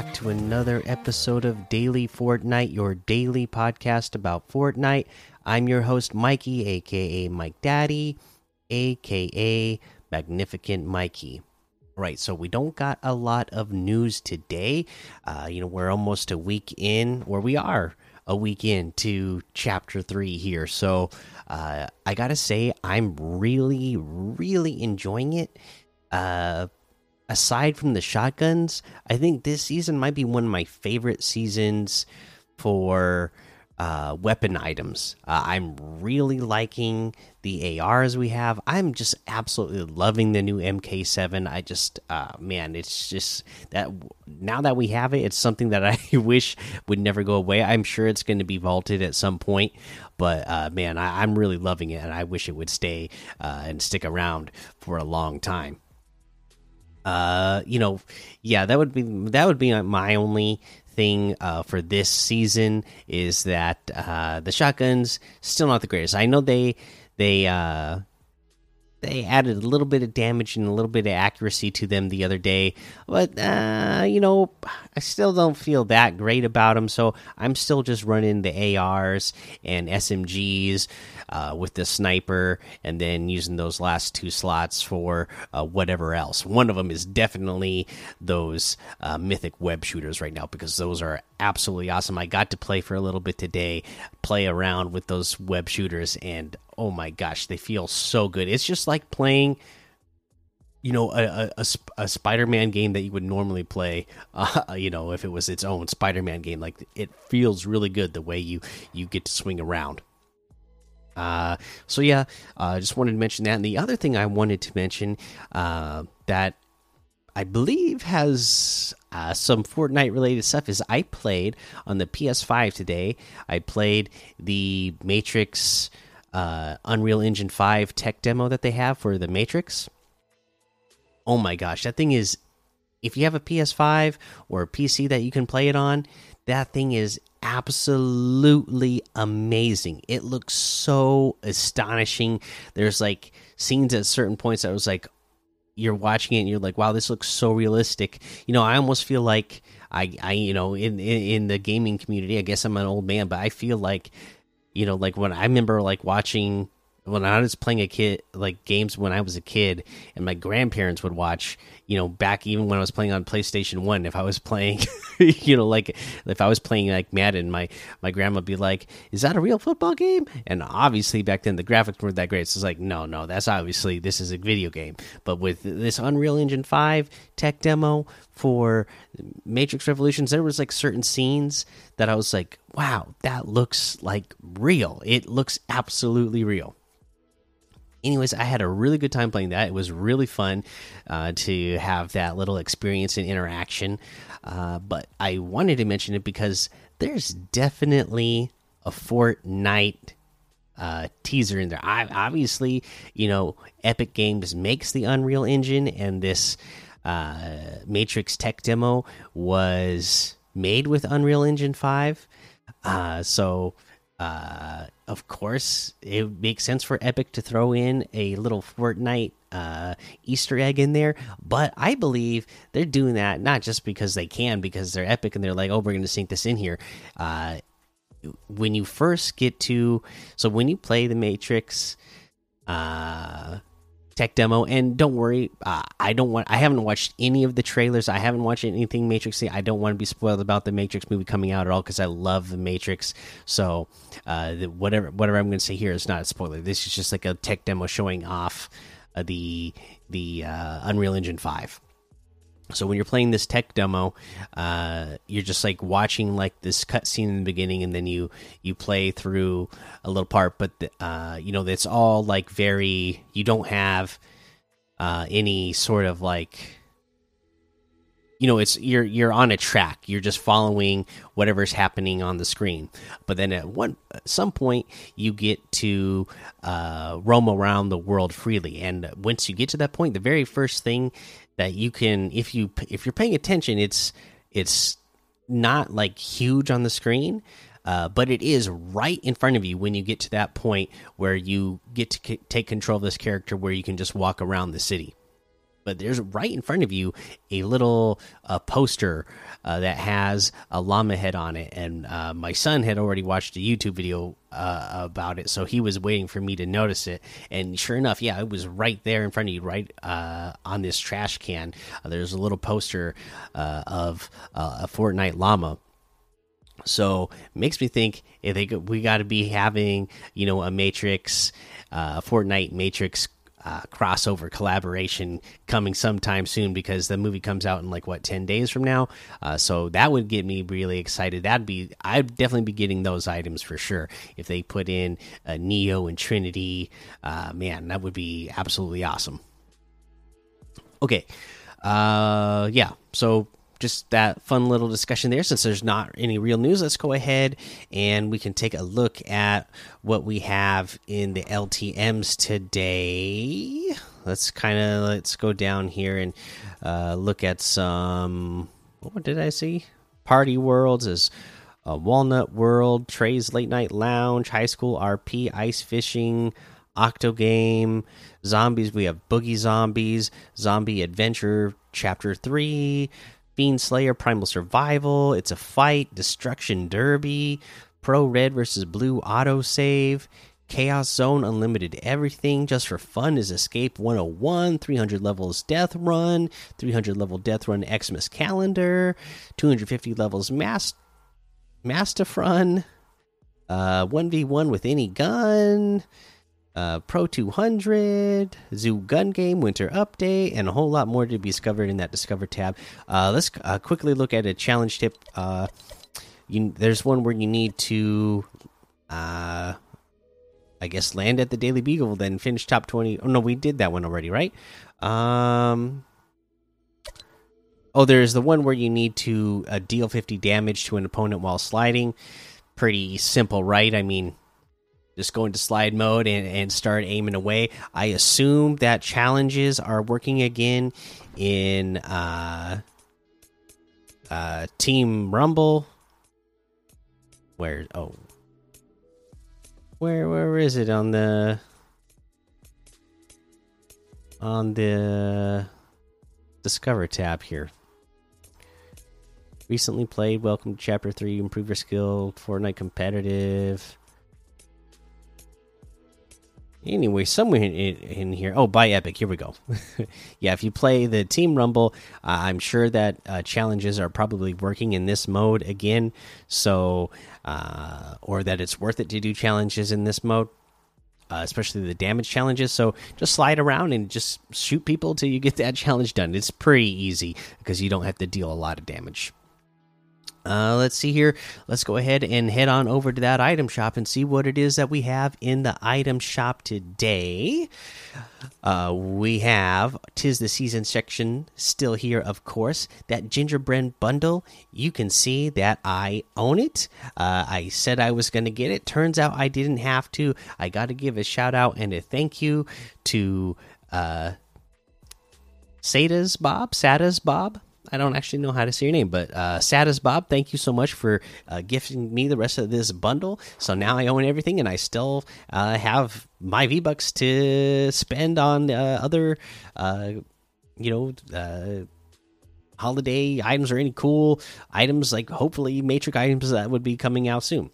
Back to another episode of Daily Fortnite, your daily podcast about Fortnite. I'm your host, Mikey, aka Mike Daddy, aka Magnificent Mikey. Right, so we don't got a lot of news today. Uh, you know, we're almost a week in, or we are a week into chapter three here. So uh, I gotta say, I'm really, really enjoying it. Uh, aside from the shotguns, I think this season might be one of my favorite seasons for uh, weapon items. Uh, I'm really liking the ARs we have. I'm just absolutely loving the new MK7. I just, uh, man, it's just that now that we have it, it's something that I wish would never go away. I'm sure it's going to be vaulted at some point, but uh, man, I, am really loving it, and I wish it would stay uh, and stick around for a long time uh you know yeah that would be that would be my only thing uh for this season is that uh the shotguns still not the greatest. I know they they uh they added a little bit of damage and a little bit of accuracy to them the other day but uh you know i still don't feel that great about them so i'm still just running the ars and smgs uh, with the sniper, and then using those last two slots for uh, whatever else. One of them is definitely those uh, mythic web shooters right now because those are absolutely awesome. I got to play for a little bit today, play around with those web shooters, and oh my gosh, they feel so good. It's just like playing you know a, a, a spider-man game that you would normally play uh, you know if it was its own spider-man game like it feels really good the way you you get to swing around uh, so yeah, I uh, just wanted to mention that. And the other thing I wanted to mention uh, that I believe has uh, some Fortnite related stuff is I played on the PS5 today. I played the Matrix uh, Unreal Engine 5 tech demo that they have for the Matrix. Oh my gosh, that thing is. If you have a PS5 or a PC that you can play it on, that thing is absolutely amazing. It looks so astonishing. There's like scenes at certain points that was like you're watching it and you're like, wow, this looks so realistic. You know, I almost feel like I, I, you know, in, in in the gaming community, I guess I'm an old man, but I feel like, you know, like when I remember like watching when I was playing a kid like games when I was a kid and my grandparents would watch, you know, back even when I was playing on PlayStation 1, if I was playing you know, like if I was playing like Madden, my my grandma would be like, "Is that a real football game?" And obviously back then the graphics weren't that great. So it's like, "No, no, that's obviously this is a video game." But with this Unreal Engine 5 tech demo for Matrix Revolutions, there was like certain scenes that I was like, "Wow, that looks like real. It looks absolutely real." Anyways, I had a really good time playing that. It was really fun uh, to have that little experience and interaction. Uh, but I wanted to mention it because there's definitely a Fortnite uh, teaser in there. I, obviously, you know, Epic Games makes the Unreal Engine, and this uh, Matrix tech demo was made with Unreal Engine 5. Uh, so uh, of course, it makes sense for Epic to throw in a little Fortnite uh, Easter egg in there. But I believe they're doing that not just because they can, because they're Epic and they're like, oh, we're going to sink this in here. Uh, when you first get to, so when you play the Matrix, uh, tech demo. And don't worry, uh, I don't want. I haven't watched any of the trailers. I haven't watched anything Matrix. I don't want to be spoiled about the Matrix movie coming out at all because I love the Matrix. So uh, the, whatever whatever I'm going to say here is not a spoiler. This is just like a tech demo showing off uh, the the uh, Unreal Engine Five. So when you're playing this tech demo, uh, you're just like watching like this cutscene in the beginning, and then you you play through a little part. But the, uh, you know, it's all like very. You don't have uh, any sort of like. You know, it's you're you're on a track. You're just following whatever's happening on the screen. But then at one at some point, you get to uh, roam around the world freely. And once you get to that point, the very first thing that you can if you if you're paying attention it's it's not like huge on the screen uh, but it is right in front of you when you get to that point where you get to take control of this character where you can just walk around the city but there's right in front of you a little uh, poster uh, that has a llama head on it. And uh, my son had already watched a YouTube video uh, about it, so he was waiting for me to notice it. And sure enough, yeah, it was right there in front of you, right uh, on this trash can. Uh, there's a little poster of a Fortnite llama. So makes me think if they we got to be having you know a Matrix, Fortnite Matrix uh, crossover collaboration coming sometime soon because the movie comes out in like what 10 days from now? Uh, so that would get me really excited. That'd be i'd definitely be getting those items for sure. If they put in a neo and trinity uh, man that would be absolutely awesome. Okay uh yeah so just that fun little discussion there. Since there's not any real news, let's go ahead and we can take a look at what we have in the LTM's today. Let's kind of let's go down here and uh, look at some. What did I see? Party Worlds is uh, Walnut World, Trey's Late Night Lounge, High School RP, Ice Fishing, Octo Game, Zombies. We have Boogie Zombies, Zombie Adventure Chapter 3, Fiend Slayer Primal Survival. It's a fight. Destruction Derby. Pro Red versus Blue Auto Save. Chaos Zone Unlimited Everything just for fun is Escape 101, 300 levels Death Run, 300 level Death Run Xmas Calendar, 250 levels Mass Mastiff Run, uh, 1v1 with any gun, uh, Pro 200, Zoo Gun Game Winter Update, and a whole lot more to be discovered in that Discover tab. Uh, let's uh, quickly look at a challenge tip. Uh, you, there's one where you need to, uh, I guess, land at the Daily Beagle, then finish top 20. Oh, no, we did that one already, right? Um, oh, there's the one where you need to uh, deal 50 damage to an opponent while sliding. Pretty simple, right? I mean, just go into slide mode and, and start aiming away. I assume that challenges are working again in uh, uh, Team Rumble. Where oh, where where is it on the on the Discover tab here? Recently played. Welcome to Chapter Three. Improve your skill. Fortnite competitive. Anyway, somewhere in, in, here. Oh, by Epic. Here we go. yeah, if you play the Team Rumble, uh, I'm sure that uh, challenges are probably working in this mode again. So, uh, or that it's worth it to do challenges in this mode, uh, especially the damage challenges. So, just slide around and just shoot people till you get that challenge done. It's pretty easy because you don't have to deal a lot of damage. Uh, let's see here. Let's go ahead and head on over to that item shop and see what it is that we have in the item shop today. Uh, we have Tis the Season section still here, of course. That gingerbread bundle, you can see that I own it. Uh, I said I was going to get it. Turns out I didn't have to. I got to give a shout out and a thank you to uh, Sada's Bob, Sada's Bob I don't actually know how to say your name, but uh, Sadas Bob, thank you so much for uh, gifting me the rest of this bundle. So now I own everything, and I still uh, have my V Bucks to spend on uh, other, uh, you know uh, holiday items or any cool items like hopefully matrix items that would be coming out soon.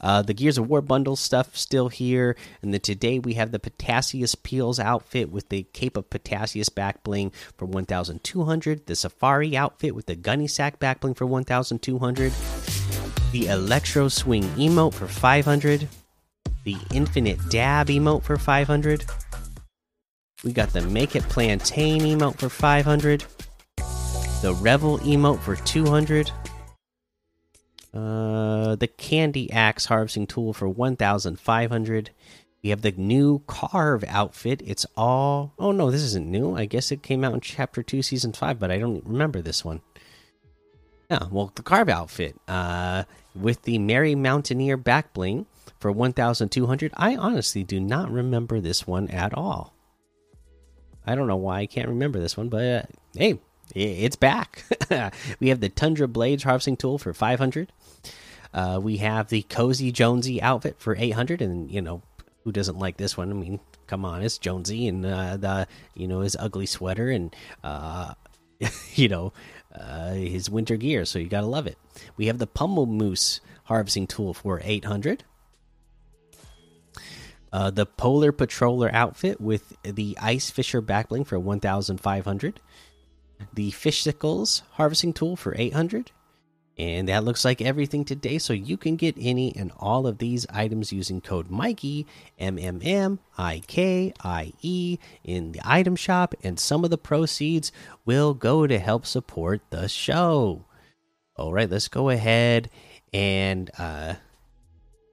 Uh, the gears of war bundle stuff still here and then today we have the potassius peels outfit with the cape of potassius back bling for 1200 the safari outfit with the gunny sack back bling for 1200 the electro swing emote for 500 the infinite dab emote for 500 we got the make it plantain emote for 500 the Revel emote for 200. Uh, the Candy Axe harvesting tool for 1,500. We have the new Carve outfit. It's all. Oh no, this isn't new. I guess it came out in Chapter 2, Season 5, but I don't remember this one. Yeah, well, the Carve outfit uh, with the Merry Mountaineer back bling for 1,200. I honestly do not remember this one at all. I don't know why I can't remember this one, but uh, hey, it's back. we have the Tundra Blades harvesting tool for 500. Uh, we have the Cozy Jonesy outfit for 800, and you know, who doesn't like this one? I mean, come on, it's Jonesy and uh, the you know his ugly sweater and uh, you know uh, his winter gear. So you gotta love it. We have the pummel moose harvesting tool for 800. Uh, the Polar Patroller outfit with the Ice Fisher backbling for 1,500. The Fishsicles harvesting tool for 800. And that looks like everything today. So you can get any and all of these items using code Mikey, M M M I K I E, in the item shop. And some of the proceeds will go to help support the show. All right, let's go ahead and uh,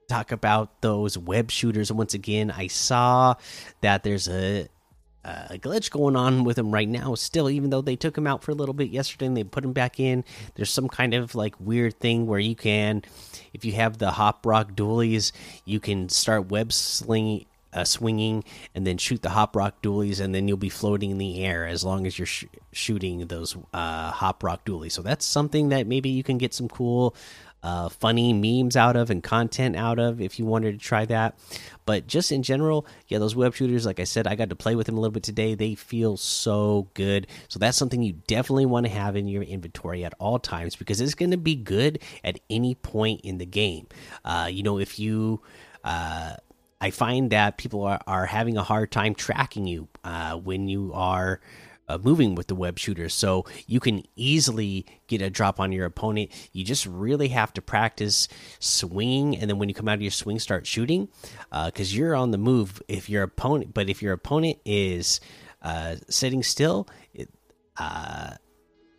talk about those web shooters once again. I saw that there's a a glitch going on with him right now still even though they took him out for a little bit yesterday and they put him back in. There's some kind of like weird thing where you can if you have the hop rock dualies you can start web slinging uh, swinging and then shoot the hop rock dualies and then you'll be floating in the air as long as you're sh shooting those uh, hop rock dualies. So that's something that maybe you can get some cool uh, funny memes out of and content out of if you wanted to try that. But just in general, yeah, those web shooters, like I said, I got to play with them a little bit today. They feel so good. So that's something you definitely want to have in your inventory at all times because it's going to be good at any point in the game. Uh, you know, if you. Uh, I find that people are, are having a hard time tracking you uh, when you are uh, moving with the web shooter. So you can easily get a drop on your opponent. You just really have to practice swinging, and then when you come out of your swing, start shooting, because uh, you're on the move. If your opponent, but if your opponent is uh, sitting still, it, uh,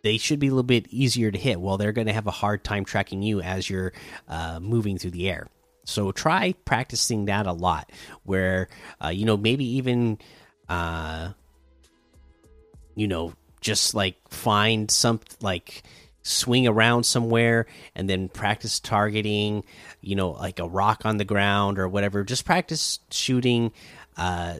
they should be a little bit easier to hit. Well, they're going to have a hard time tracking you as you're uh, moving through the air. So try practicing that a lot. Where uh, you know maybe even you know, just like find some like swing around somewhere and then practice targeting, you know, like a rock on the ground or whatever. Just practice shooting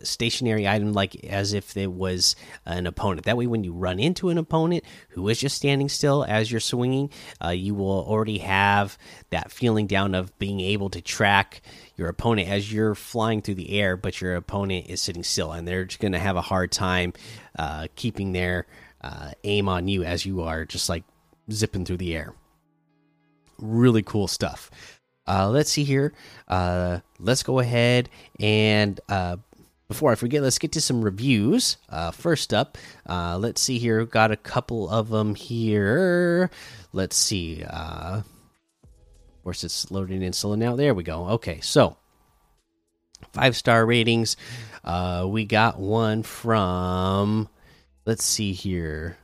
stationary item like as if it was an opponent. That way, when you run into an opponent who is just standing still as you're swinging, uh, you will already have that feeling down of being able to track your opponent as you're flying through the air, but your opponent is sitting still, and they're just going to have a hard time uh, keeping their uh, aim on you as you are just like zipping through the air. Really cool stuff. Uh, let's see here. Uh, let's go ahead and uh, before I forget, let's get to some reviews. Uh, first up, uh, let's see here. Got a couple of them here. Let's see. Uh, of course, it's loading in slow now. There we go. Okay, so five star ratings. Uh, we got one from. Let's see here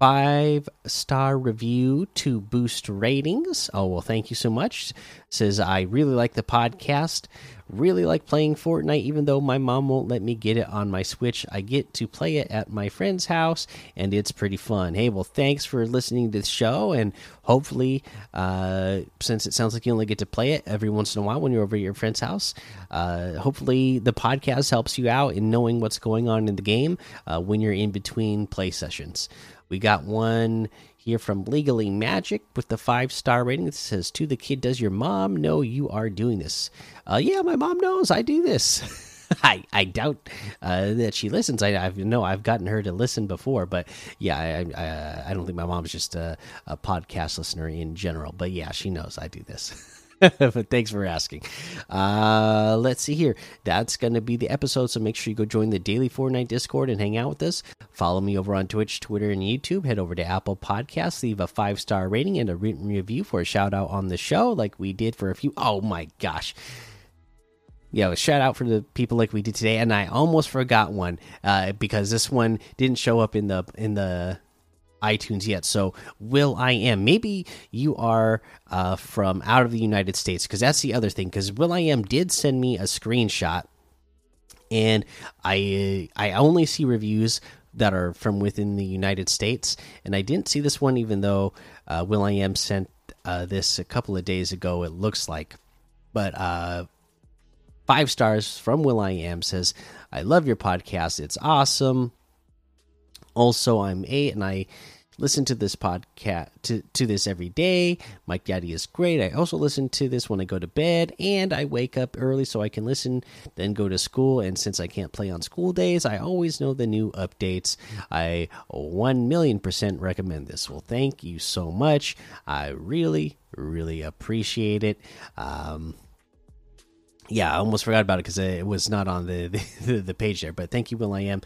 five star review to boost ratings. Oh, well, thank you so much. Says, I really like the podcast. Really like playing Fortnite, even though my mom won't let me get it on my Switch. I get to play it at my friend's house, and it's pretty fun. Hey, well, thanks for listening to the show, and hopefully, uh, since it sounds like you only get to play it every once in a while when you're over at your friend's house, uh, hopefully the podcast helps you out in knowing what's going on in the game uh, when you're in between play sessions. We got one here from Legally Magic with the five star rating. It says, To the kid, does your mom know you are doing this? Uh, yeah, my mom knows I do this. I I doubt uh, that she listens. I know I've gotten her to listen before, but yeah, I I, I don't think my mom's just a, a podcast listener in general. But yeah, she knows I do this. but thanks for asking. Uh, let's see here. That's going to be the episode. So make sure you go join the daily Fortnite Discord and hang out with us. Follow me over on Twitch, Twitter, and YouTube. Head over to Apple Podcasts, leave a five star rating and a written review for a shout out on the show, like we did for a few. Oh my gosh. Yeah, a shout out for the people like we did today, and I almost forgot one uh, because this one didn't show up in the in the iTunes yet. So, Will I am maybe you are uh, from out of the United States because that's the other thing. Because Will I am did send me a screenshot, and I I only see reviews that are from within the United States, and I didn't see this one even though uh, Will I am sent uh, this a couple of days ago. It looks like, but uh, five stars from Will I am says, "I love your podcast. It's awesome." Also, I'm eight, and I listen to this podcast to, to this every day. Mike Daddy is great. I also listen to this when I go to bed and I wake up early so I can listen, then go to school. And since I can't play on school days, I always know the new updates. I 1 million percent recommend this. Well, thank you so much. I really, really appreciate it. Um, yeah, I almost forgot about it because it was not on the, the, the page there. But thank you, Will I am,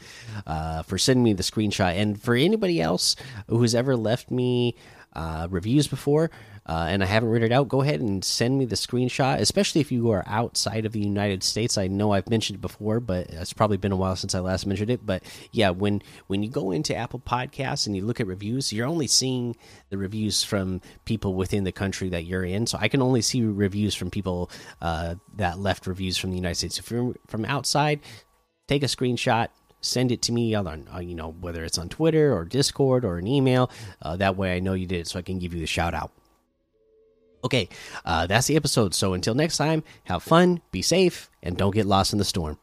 uh, for sending me the screenshot. And for anybody else who's ever left me uh, reviews before, uh, and I haven't read it out, go ahead and send me the screenshot, especially if you are outside of the United States. I know I've mentioned it before, but it's probably been a while since I last mentioned it. But yeah, when when you go into Apple Podcasts and you look at reviews, you're only seeing the reviews from people within the country that you're in. So I can only see reviews from people uh, that left reviews from the United States. If you're from outside, take a screenshot send it to me on, uh, you know whether it's on twitter or discord or an email uh, that way i know you did it so i can give you the shout out Okay, uh, that's the episode. So until next time, have fun, be safe, and don't get lost in the storm.